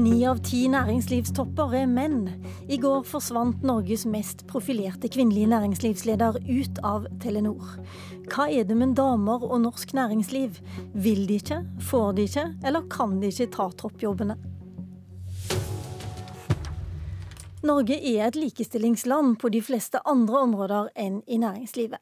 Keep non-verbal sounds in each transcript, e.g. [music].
Ni av ti næringslivstopper er menn. I går forsvant Norges mest profilerte kvinnelige næringslivsleder ut av Telenor. Hva er det med damer og norsk næringsliv? Vil de ikke, får de ikke, eller kan de ikke ta toppjobbene? Norge er et likestillingsland på de fleste andre områder enn i næringslivet.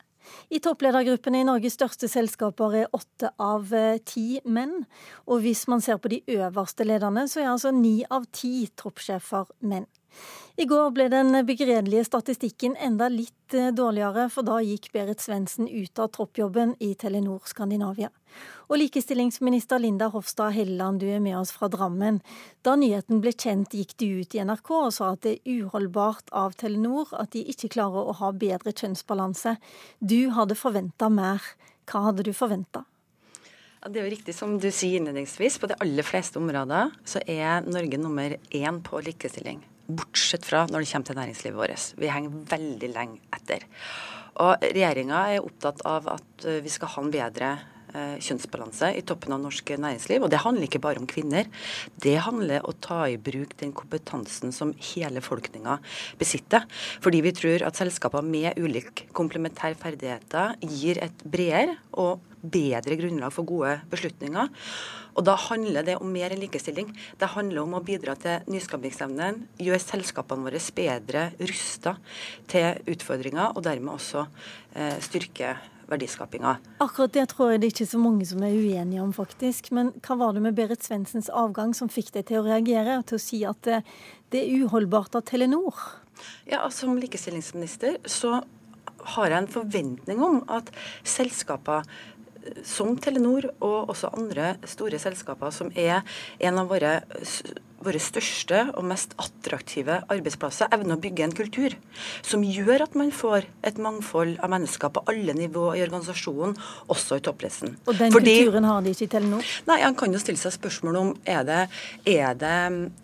I toppledergruppene i Norges største selskaper er åtte av eh, ti menn. Og hvis man ser på de øverste lederne, så er altså ni av ti toppsjefer menn. I går ble den begredelige statistikken enda litt eh, dårligere, for da gikk Berit Svendsen ut av troppjobben i Telenor Skandinavia. Og likestillingsminister Linda Hofstad Helleland, du er med oss fra Drammen. Da nyheten ble kjent, gikk du ut i NRK og sa at det er uholdbart av Telenor at de ikke klarer å ha bedre kjønnsbalanse. Du hadde forventa mer. Hva hadde du forventa? Det er jo riktig som du sier innledningsvis. På de aller fleste områder så er Norge nummer én på likestilling. Bortsett fra når det kommer til næringslivet vårt. Vi henger veldig lenge etter. Og Regjeringa er opptatt av at vi skal ha en bedre Eh, kjønnsbalanse i toppen av norsk næringsliv. Og det handler ikke bare om kvinner. Det handler om å ta i bruk den kompetansen som hele folkeninga besitter. Fordi vi tror at selskaper med ulik komplementære ferdigheter gir et bredere og bedre grunnlag for gode beslutninger. Og Da handler det om mer enn likestilling. Det handler om å bidra til nyskapingsevnen, gjøre selskapene våre bedre rusta til utfordringer, og dermed også eh, styrke verdiskapinga. Akkurat det tror jeg det er ikke så mange som er uenige om, faktisk. Men hva var det med Berit Svendsens avgang som fikk deg til å reagere, og til å si at det, det er uholdbart av Telenor? Ja, Som likestillingsminister så har jeg en forventning om at selskaper som Telenor og også andre store selskaper som er en av våre våre største og mest attraktive arbeidsplasser evner å bygge en kultur som gjør at man får et mangfold av mennesker på alle nivåer i organisasjonen, også i toppledelsen. Og den Fordi, kulturen har de ikke i Telenor? Nei, Han kan jo stille seg spørsmål om er det, er det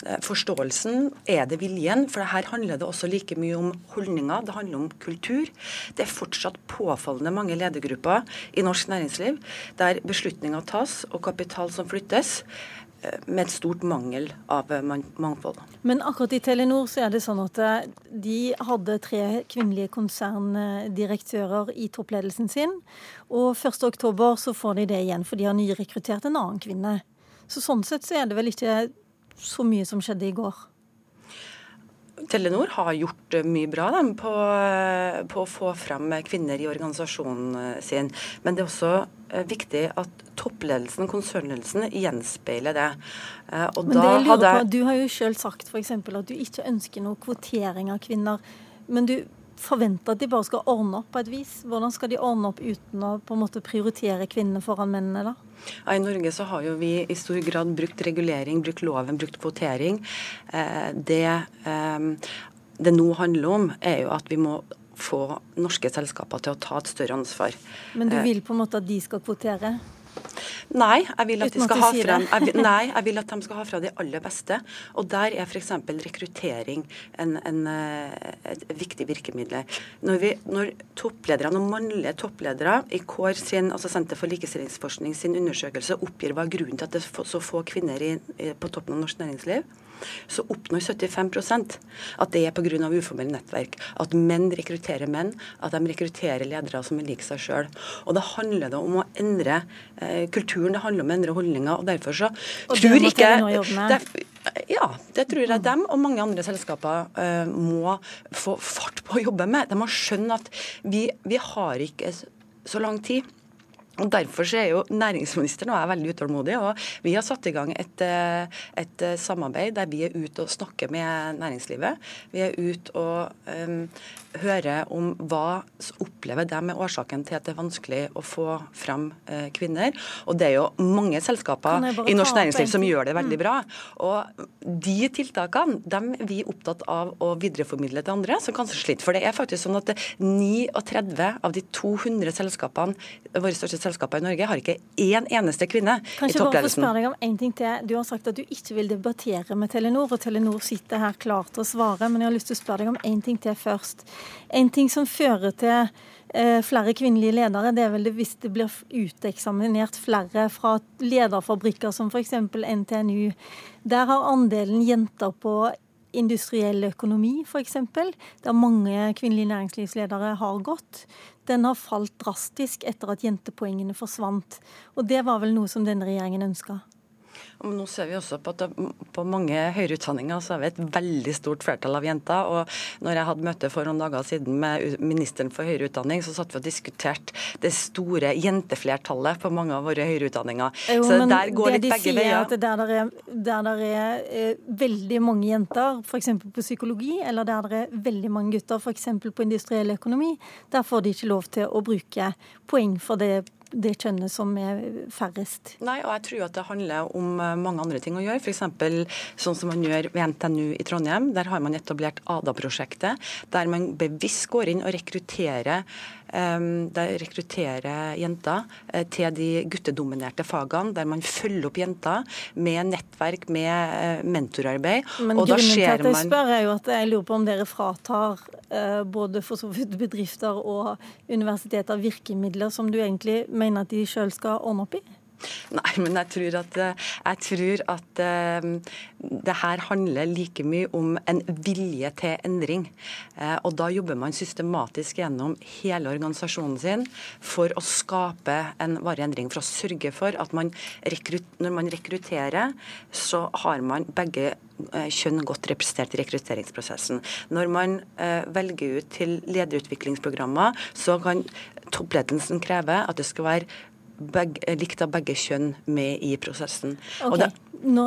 eh, forståelsen, er det viljen? For her handler det også like mye om holdninger, det handler om kultur. Det er fortsatt påfallende mange ledergrupper i norsk næringsliv der beslutninger tas og kapital som flyttes med et stort mangel av mangfold. Men akkurat i Telenor så er det sånn at eh, de hadde tre kvinnelige konserndirektører i toppledelsen sin. Og 1.10 så får de det igjen, for de har nyrekruttert en annen kvinne. Så sånn sett så er det vel ikke så mye som skjedde i går. Telenor har gjort eh, mye bra dem, på, på, å få frem kvinner i organisasjonen sin. Men det er også viktig at toppledelsen, konsernledelsen, gjenspeiler det. Eh, og Men det jeg lurer på, Du har jo selv sagt f.eks. at du ikke ønsker noe kvotering av kvinner. Men du forventer at de bare skal ordne opp på et vis. Hvordan skal de ordne opp uten å på en måte prioritere kvinnene foran mennene, da? I Norge så har jo vi i stor grad brukt regulering, brukt loven, brukt kvotering. Eh, det eh, det nå handler om, er jo at vi må få norske selskaper til å ta et større ansvar. Men du vil på en måte at de skal kvotere? Nei jeg, vil at de skal ha fra, jeg, [laughs] nei, jeg vil at de skal ha fra de aller beste. Og der er f.eks. rekruttering en, en, eh, et viktig virkemiddel. Når, vi, når toppledere, når mannlige toppledere i Kår sin, altså Senter for likestillingsforskning sin undersøkelse oppgir hva er grunnen til at det er så få kvinner i, på toppen av norsk næringsliv, så oppnår 75% at det er pga. uformelle nettverk. At menn rekrutterer menn, at de rekrutterer ledere som er lik seg sjøl. Og da handler det om å endre eh, kulturen, det handler om å endre holdninger. Og derfor så og tror det ikke det, Ja, det tror jeg dem og mange andre selskaper eh, må få fart på å jobbe med. De må skjønne at vi, vi har ikke så lang tid. Og Derfor er jo næringsministeren og jeg veldig utålmodig. og Vi har satt i gang et, eh, et eh, samarbeid der vi er ute og snakker med næringslivet. Vi er ute og um, hører om hva opplever de er årsaken til at det er vanskelig å få fram uh, kvinner. Og det er jo mange selskaper i norsk næringsliv som gjør det veldig mm. bra. Og de tiltakene dem er vi opptatt av å videreformidle til andre som kanskje sliter. For det er faktisk sånn at 39 av de 200 selskapene våre største selskaper i Norge har ikke én eneste kvinne Kanskje i toppledelsen. Kanskje bare få spørre deg om en ting til. Du har sagt at du ikke vil debattere med Telenor, og Telenor sitter her klar til å svare. Men jeg har lyst til å spørre deg om en ting til først. En ting som fører til eh, flere kvinnelige ledere. Det er vel det hvis det blir uteksaminert flere fra lederfabrikker som f.eks. NTNU. Der har andelen jenter på industriell økonomi f.eks., der mange kvinnelige næringslivsledere har gått, den har falt drastisk etter at jentepoengene forsvant. Og det var vel noe som denne regjeringen ønska. Nå ser vi også på at på mange høyere utdanninger så har vi et veldig stort flertall av jenter. og når jeg hadde møte for noen dager siden med ministeren for høyere utdanning, så satt vi og diskuterte det store jenteflertallet på mange av våre høyere utdanninger. Jo, så der går litt de begge veier. At der det er, der der er eh, veldig mange jenter, f.eks. på psykologi, eller der det er veldig mange gutter, f.eks. på industriell økonomi, der får de ikke lov til å bruke poeng for det det kjønnet som er færrest. Nei, og jeg tror at det handler om eh, mange andre ting å gjøre. F.eks. sånn som man gjør ved NTNU i Trondheim. Der har man etablert ADA-prosjektet, der man bevisst går inn og rekrutterer Ehm, der rekrutterer jenter eh, til de guttedominerte fagene, der man følger opp jenter med nettverk, med eh, mentorarbeid. Men og grunnen til at jeg spør er jo at jeg lurer på om dere fratar eh, både for så vidt bedrifter og universiteter virkemidler som du egentlig mener at de sjøl skal ordne opp i? [laughs] Nei, men jeg tror at, jeg tror at um, det her handler like mye om en vilje til endring. Uh, og da jobber man systematisk gjennom hele organisasjonen sin for å skape en varig endring. For å sørge for at man når man rekrutterer, så har man begge eh, kjønn godt representert i rekrutteringsprosessen. Når man velger ut til lederutviklingsprogrammer, så kan toppledelsen kreve at det skal være begge, likt av begge kjønn med i prosessen. Okay. Nå,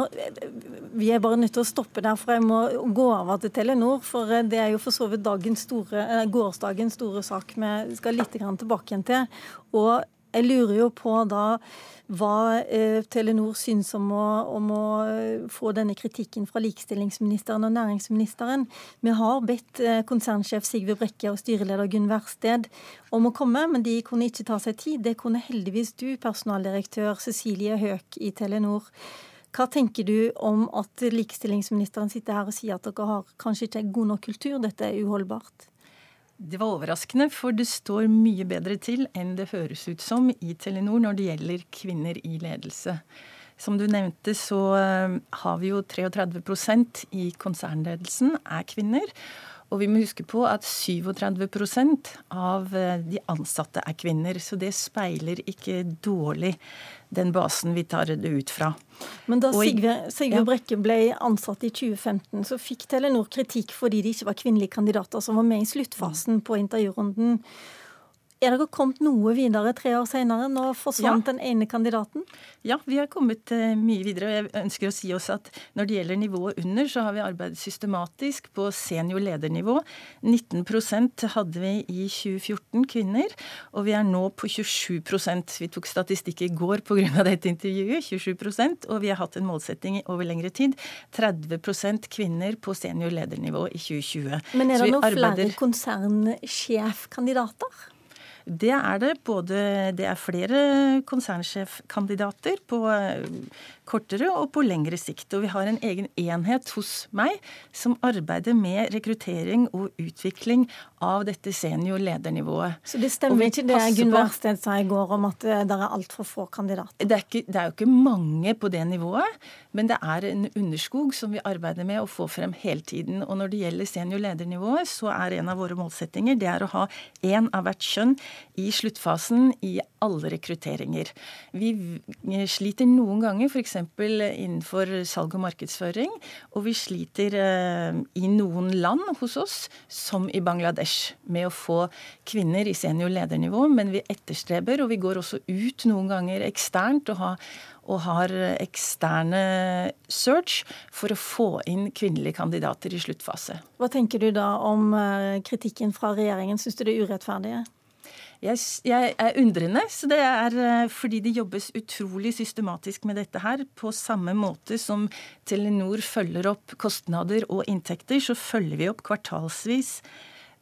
vi er bare nødt til å stoppe der, for jeg må gå over til Telenor. For det er jo for så vidt eh, gårsdagens store sak vi skal litt tilbake igjen til. Og jeg lurer jo på da hva eh, Telenor syns om å, om å, eh, få denne kritikken fra likestillingsministeren og næringsministeren. Vi har bedt eh, konsernsjef Sigve Brekke og styreleder Gunn Versted om å komme, men de kunne ikke ta seg tid. Det kunne heldigvis du, personaldirektør Cecilie Høek i Telenor. Hva tenker du om at likestillingsministeren sitter her og sier at dere har kanskje ikke god nok kultur, dette er uholdbart? Det var overraskende, for det står mye bedre til enn det høres ut som i Telenor når det gjelder kvinner i ledelse. Som du nevnte, så eh, har vi jo 33% i konsernledelsen er kvinner. Og vi må huske på at 37 av eh, de ansatte er kvinner. Så det speiler ikke dårlig den basen vi tar det ut fra. Men da Sigve, Sigve Brekke ble ansatt i 2015, så fikk Telenor kritikk fordi de ikke var kvinnelige kandidater som var med i sluttfasen på intervjurunden. Er dere kommet noe videre tre år senere? Nå forsvant ja. den ene kandidaten? Ja, vi har kommet uh, mye videre. og Jeg ønsker å si også at når det gjelder nivået under, så har vi arbeidet systematisk på senior ledernivå. 19% hadde vi i 2014 kvinner, og vi er nå på 27% Vi tok statistikk i går pga. dette intervjuet. 27% Og vi har hatt en målsetting over lengre tid. 30% kvinner på senior ledernivå i 2020. Men er det noen arbeider... flere konsernsjefkandidater? Det er det. Både, det er flere konsernsjefkandidater på eh, kortere og på lengre sikt. Og vi har en egen enhet hos meg som arbeider med rekruttering og utvikling av dette senior ledernivået. Så det stemmer ikke det Gunn Wærsted sa i går om at eh, det er altfor få kandidater? Det er, ikke, det er jo ikke mange på det nivået, men det er en underskog som vi arbeider med å få frem hele tiden. Og når det gjelder senior ledernivået, så er en av våre målsettinger det er å ha én av hvert kjønn i sluttfasen i alle rekrutteringer. Vi sliter noen ganger f.eks. innenfor salg og markedsføring, og vi sliter eh, i noen land hos oss, som i Bangladesh, med å få kvinner i senior ledernivå, men vi etterstreber, og vi går også ut noen ganger eksternt og har og har eksterne search for å få inn kvinnelige kandidater i sluttfase. Hva tenker du da om eh, kritikken fra regjeringen? Syns du det er urettferdig? Jeg, jeg, er undrende. så Det er eh, fordi det jobbes utrolig systematisk med dette her. På samme måte som Telenor følger opp kostnader og inntekter, så følger vi opp kvartalsvis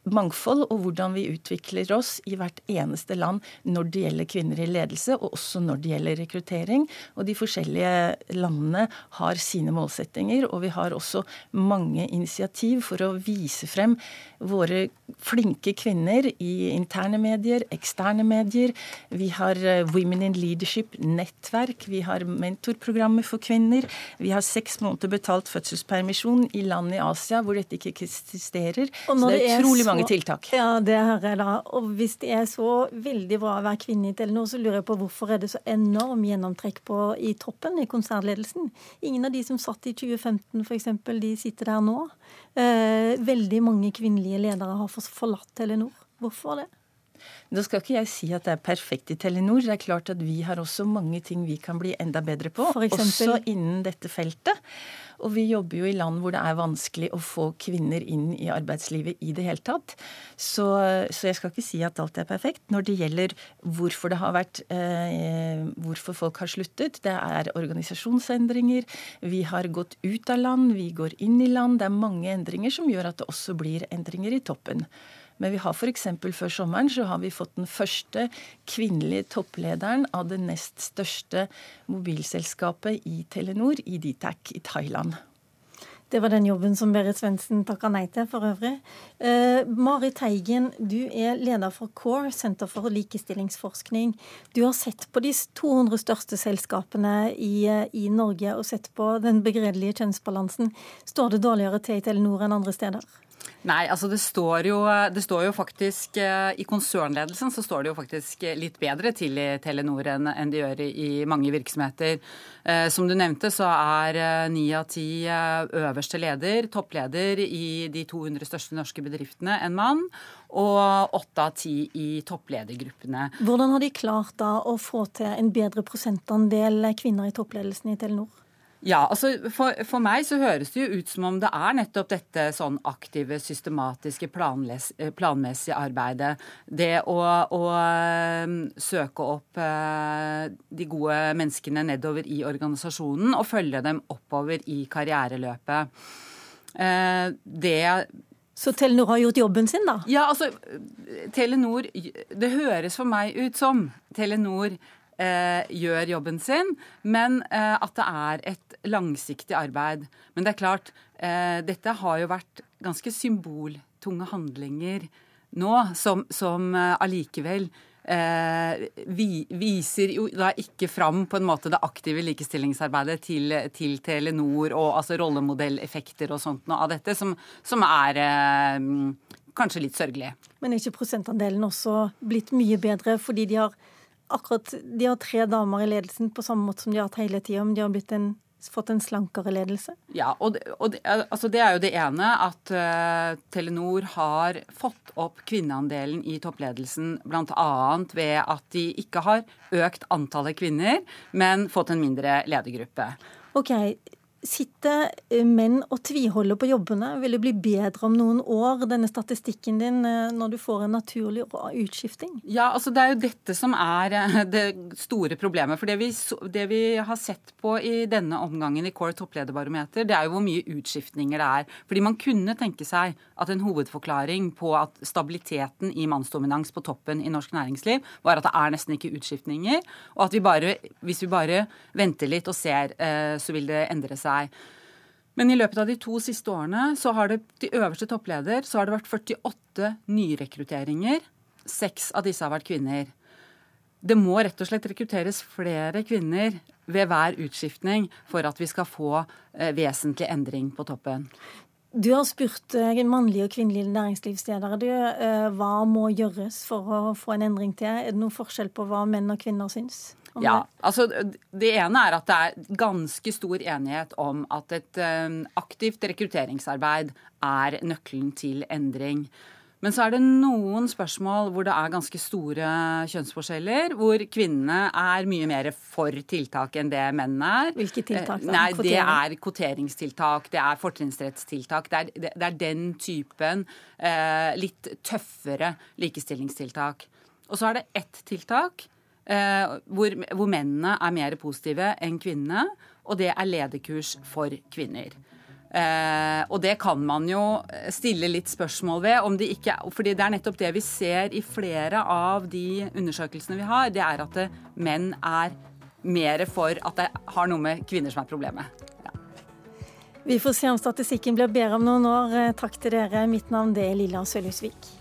mangfold og hvordan vi utvikler oss i hvert eneste land når det gjelder kvinner i ledelse, og også når det gjelder rekruttering. Og de forskjellige landene har sine målsettinger, og vi har også mange initiativ for å vise frem våre flinke kvinner i interne medier, eksterne medier. Vi har eh, Women in Leadership-nettverk, vi har mentorprogrammer for kvinner. Vi har seks måneder betalt fødselspermisjon i land i Asia hvor dette ikke eksisterer. Så det er utrolig mange mange tiltak. Ja, det hører jeg da. Og hvis det er så veldig bra å være kvinne i Telenor, så lurer jeg på hvorfor er det så enorm gjennomtrekk på, i toppen i konsernledelsen? Ingen av de som satt i 2015 f.eks., de sitter der nå. Eh, veldig mange kvinnelige ledere har forlatt Telenor. Hvorfor det? Da skal ikke jeg si at det er perfekt i Telenor. Det er klart at vi har også mange ting vi kan bli enda bedre på. Også innen dette feltet. Og vi jobber jo i land hvor det er vanskelig å få kvinner inn i arbeidslivet i det hele tatt. Så, så jeg skal ikke si at alt er perfekt. Når det gjelder hvorfor det har vært eh, Hvorfor folk har sluttet, det er organisasjonsendringer. Vi har gått ut av land, vi går inn i land. Det er mange endringer som gjør at det også blir endringer i toppen. Men vi har f.eks. før sommeren så har vi fått den første kvinnelige topplederen av det nest største mobilselskapet i Telenor, i Dtac i Thailand. Det var den jobben som Berit Svendsen takka nei til, for øvrig. Eh, Mari Teigen, du er leder for CORE, Senter for likestillingsforskning. Du har sett på de 200 største selskapene i, i Norge og sett på den begredelige kjønnsbalansen. Står det dårligere til i Telenor enn andre steder? Nei, altså det står, jo, det står jo faktisk eh, I konsernledelsen så står det jo faktisk litt bedre til i Telenor enn, det gjør i mange virksomheter. Eh, som du nevnte, så er eh, ni av ti øverste leder, toppleder i de 200 største norske bedriftene, en mann. Og åtte av ti i toppledergruppene. Hvordan har de klart da å få til en bedre prosentandel kvinner i toppledelsen i Telenor? Ja, altså for, for, meg så høres det jo ut som om det er nettopp dette sånn aktive, systematiske, planles, eh, planmessige arbeidet. Det å, å um, søke opp uh, de gode menneskene nedover i organisasjonen og følge dem oppover i karriereløpet. Det så Telenor har gjort jobben sin, da? Ja, altså Telenor Det høres for meg ut som Telenor eh, gjør jobben sin, men eh, at det er et langsiktig arbeid. Men det er klart, eh, dette har jo vært ganske symboltunge handlinger nå, som, som eh, allikevel Eh, vi, viser jo da ikke fram på en måte det aktive likestillingsarbeidet til, til Telenor og altså rollemodelleffekter og sånt noe av dette, som, som er eh, kanskje litt sørgelig. Men er ikke prosentandelen også blitt mye bedre fordi de har akkurat De har tre damer i ledelsen på samme måte som de har hatt hele tida, men de har blitt en fått en slankere ledelse? Ja, og, det, og det, altså det er jo det ene at uh, Telenor har fått opp kvinneandelen i toppledelsen bl.a. ved at de ikke har økt antallet kvinner, men fått en mindre ledergruppe. Ok, Sitter eh, menn og tviholder på jobbene? Vil det bli bedre om noen år, denne statistikken din, eh, når du får en naturlig utskifting? Ja, altså Det er jo dette som er eh, det store problemet. For det vi, det vi har sett på i denne omgangen i Core topplederbarometer, det er jo hvor mye utskiftninger det er. Fordi man kunne tenke seg at en hovedforklaring på at stabiliteten i mannsdominans på toppen i norsk næringsliv var at det er nesten ikke utskiftninger, og at vi bare, hvis vi bare venter litt og ser, så vil det endre seg seg. Men i løpet av de to siste årene så har det de øverste toppleder så har det vært 48 nyrekrutteringer. Seks av disse har vært kvinner. Det må rett og slett rekrutteres flere kvinner ved hver utskiftning for at vi skal få eh, vesentlig endring på toppen. Du har spurt eh, mannlige og kvinnelige næringslivsledere du, eh, hva må gjøres for å få en endring til. Er det noen forskjell på hva menn og kvinner syns? Ja, altså Det ene er at det er ganske stor enighet om at et um, aktivt rekrutteringsarbeid er nøkkelen til endring. Men så er det noen spørsmål hvor det er ganske store kjønnsforskjeller. Hvor kvinnene er mye mer for tiltak enn det mennene er. Hvilke tiltak? Da? Nei, Det er kvoteringstiltak, det er fortrinnsrettstiltak. Det, det, det er, den typen eh, litt tøffere likestillingstiltak. Og så er det ett tiltak Eh, hvor, hvor, mennene er mer positive enn kvinnene, og det er lederkurs for kvinner. Eh, og det kan man jo stille litt spørsmål ved. om de ikke, fordi det er nettopp det vi ser i flere av de undersøkelsene vi har. Det er at det, menn er mer for at det har noe med kvinner som er problemet. Ja. Vi får se om statistikken blir bedre om noen år. Takk til dere. Mitt navn er Lilla Sølhusvik.